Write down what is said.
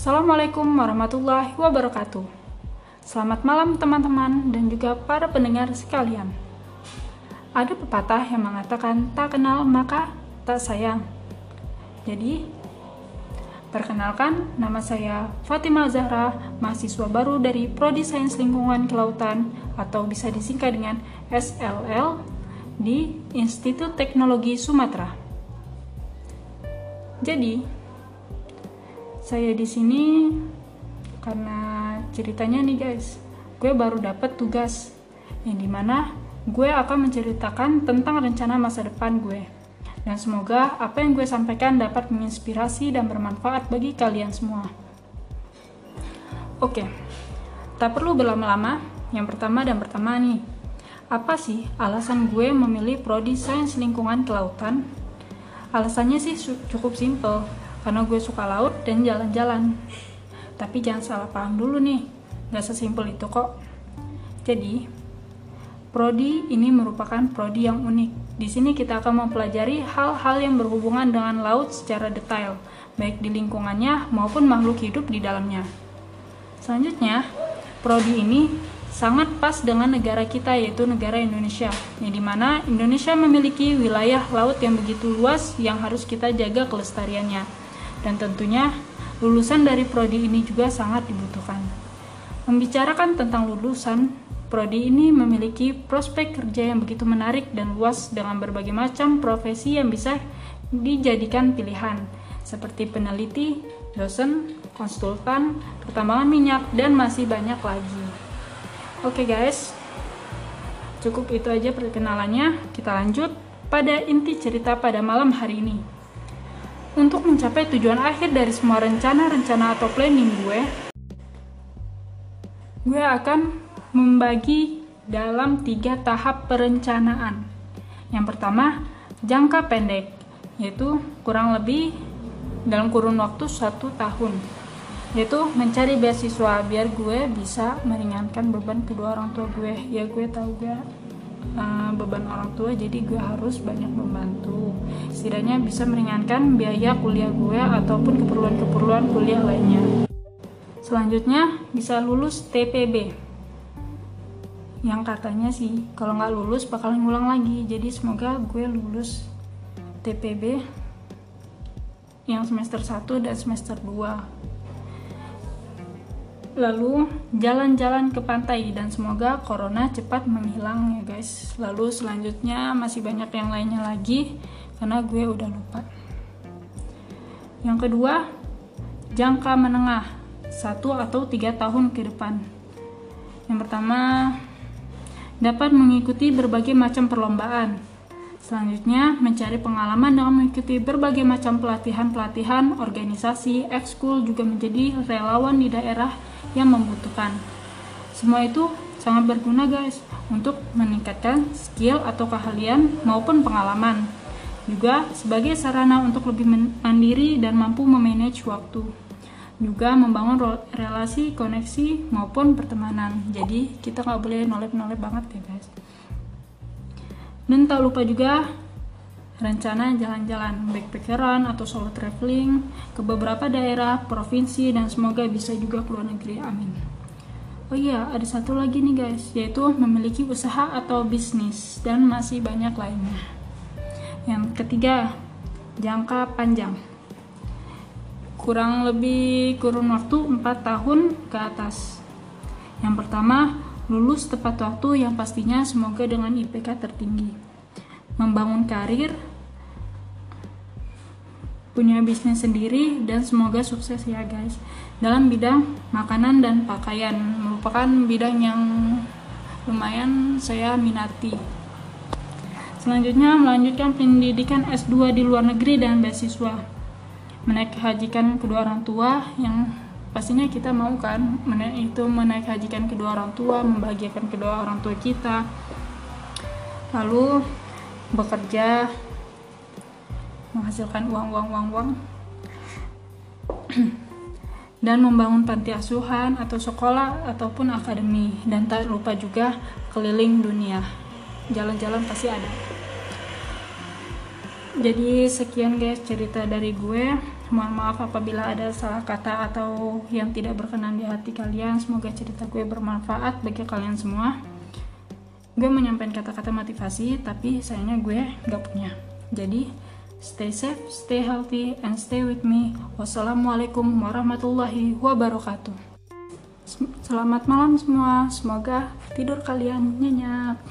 Assalamualaikum warahmatullahi wabarakatuh. Selamat malam teman-teman dan juga para pendengar sekalian. Ada pepatah yang mengatakan tak kenal maka tak sayang. Jadi, perkenalkan nama saya Fatima Zahra, mahasiswa baru dari Prodi Sains Lingkungan Kelautan atau bisa disingkat dengan SLL di Institut Teknologi Sumatera. Jadi, saya di sini karena ceritanya nih guys, gue baru dapat tugas yang di mana gue akan menceritakan tentang rencana masa depan gue. Dan semoga apa yang gue sampaikan dapat menginspirasi dan bermanfaat bagi kalian semua. Oke, tak perlu berlama-lama. Yang pertama dan pertama nih, apa sih alasan gue memilih prodi sains lingkungan kelautan? Alasannya sih cukup simple, karena gue suka laut dan jalan-jalan. Tapi jangan salah paham dulu nih, gak sesimpel itu kok. Jadi, prodi ini merupakan prodi yang unik. Di sini kita akan mempelajari hal-hal yang berhubungan dengan laut secara detail, baik di lingkungannya maupun makhluk hidup di dalamnya. Selanjutnya, prodi ini sangat pas dengan negara kita yaitu negara Indonesia yang di mana Indonesia memiliki wilayah laut yang begitu luas yang harus kita jaga kelestariannya dan tentunya lulusan dari prodi ini juga sangat dibutuhkan membicarakan tentang lulusan prodi ini memiliki prospek kerja yang begitu menarik dan luas dengan berbagai macam profesi yang bisa dijadikan pilihan seperti peneliti, dosen, konsultan, pertambangan minyak, dan masih banyak lagi. Oke guys, cukup itu aja perkenalannya. Kita lanjut pada inti cerita pada malam hari ini. Untuk mencapai tujuan akhir dari semua rencana-rencana atau planning gue, gue akan membagi dalam tiga tahap perencanaan. Yang pertama, jangka pendek, yaitu kurang lebih dalam kurun waktu satu tahun. Yaitu mencari beasiswa biar gue bisa meringankan beban kedua orang tua gue. Ya gue tahu gue uh, beban orang tua jadi gue harus banyak membantu. Setidaknya bisa meringankan biaya kuliah gue ataupun keperluan-keperluan kuliah lainnya. Selanjutnya bisa lulus TPB yang katanya sih kalau nggak lulus bakalan ngulang lagi. Jadi semoga gue lulus TPB yang semester 1 dan semester 2 lalu jalan-jalan ke pantai dan semoga corona cepat menghilang ya guys. Lalu selanjutnya masih banyak yang lainnya lagi karena gue udah lupa. Yang kedua jangka menengah satu atau tiga tahun ke depan. Yang pertama dapat mengikuti berbagai macam perlombaan Selanjutnya, mencari pengalaman dengan mengikuti berbagai macam pelatihan-pelatihan, organisasi, ekskul juga menjadi relawan di daerah yang membutuhkan. Semua itu sangat berguna guys untuk meningkatkan skill atau keahlian maupun pengalaman. Juga sebagai sarana untuk lebih mandiri dan mampu memanage waktu. Juga membangun relasi, koneksi maupun pertemanan. Jadi kita nggak boleh nolep-nolep banget ya guys. Dan tak lupa juga rencana jalan-jalan backpackeran atau solo traveling ke beberapa daerah, provinsi, dan semoga bisa juga ke luar negeri. Amin. Oh iya, ada satu lagi nih guys, yaitu memiliki usaha atau bisnis dan masih banyak lainnya. Yang ketiga, jangka panjang. Kurang lebih kurun waktu 4 tahun ke atas. Yang pertama, lulus tepat waktu yang pastinya semoga dengan IPK tertinggi. Membangun karir, punya bisnis sendiri dan semoga sukses ya guys. Dalam bidang makanan dan pakaian merupakan bidang yang lumayan saya minati. Selanjutnya melanjutkan pendidikan S2 di luar negeri dan beasiswa. Menaik hajikan kedua orang tua yang pastinya kita mau kan itu menaik hajikan kedua orang tua membahagiakan kedua orang tua kita. Lalu bekerja menghasilkan uang uang uang uang. Dan membangun panti asuhan atau sekolah ataupun akademi. Dan tak lupa juga keliling dunia. Jalan-jalan pasti ada jadi sekian guys cerita dari gue. Mohon maaf apabila ada salah kata atau yang tidak berkenan di hati kalian. Semoga cerita gue bermanfaat bagi kalian semua. Gue menyampaikan kata-kata motivasi tapi sayangnya gue gak punya. Jadi stay safe stay healthy and stay with me. Wassalamualaikum warahmatullahi wabarakatuh. Selamat malam semua. Semoga tidur kalian nyenyak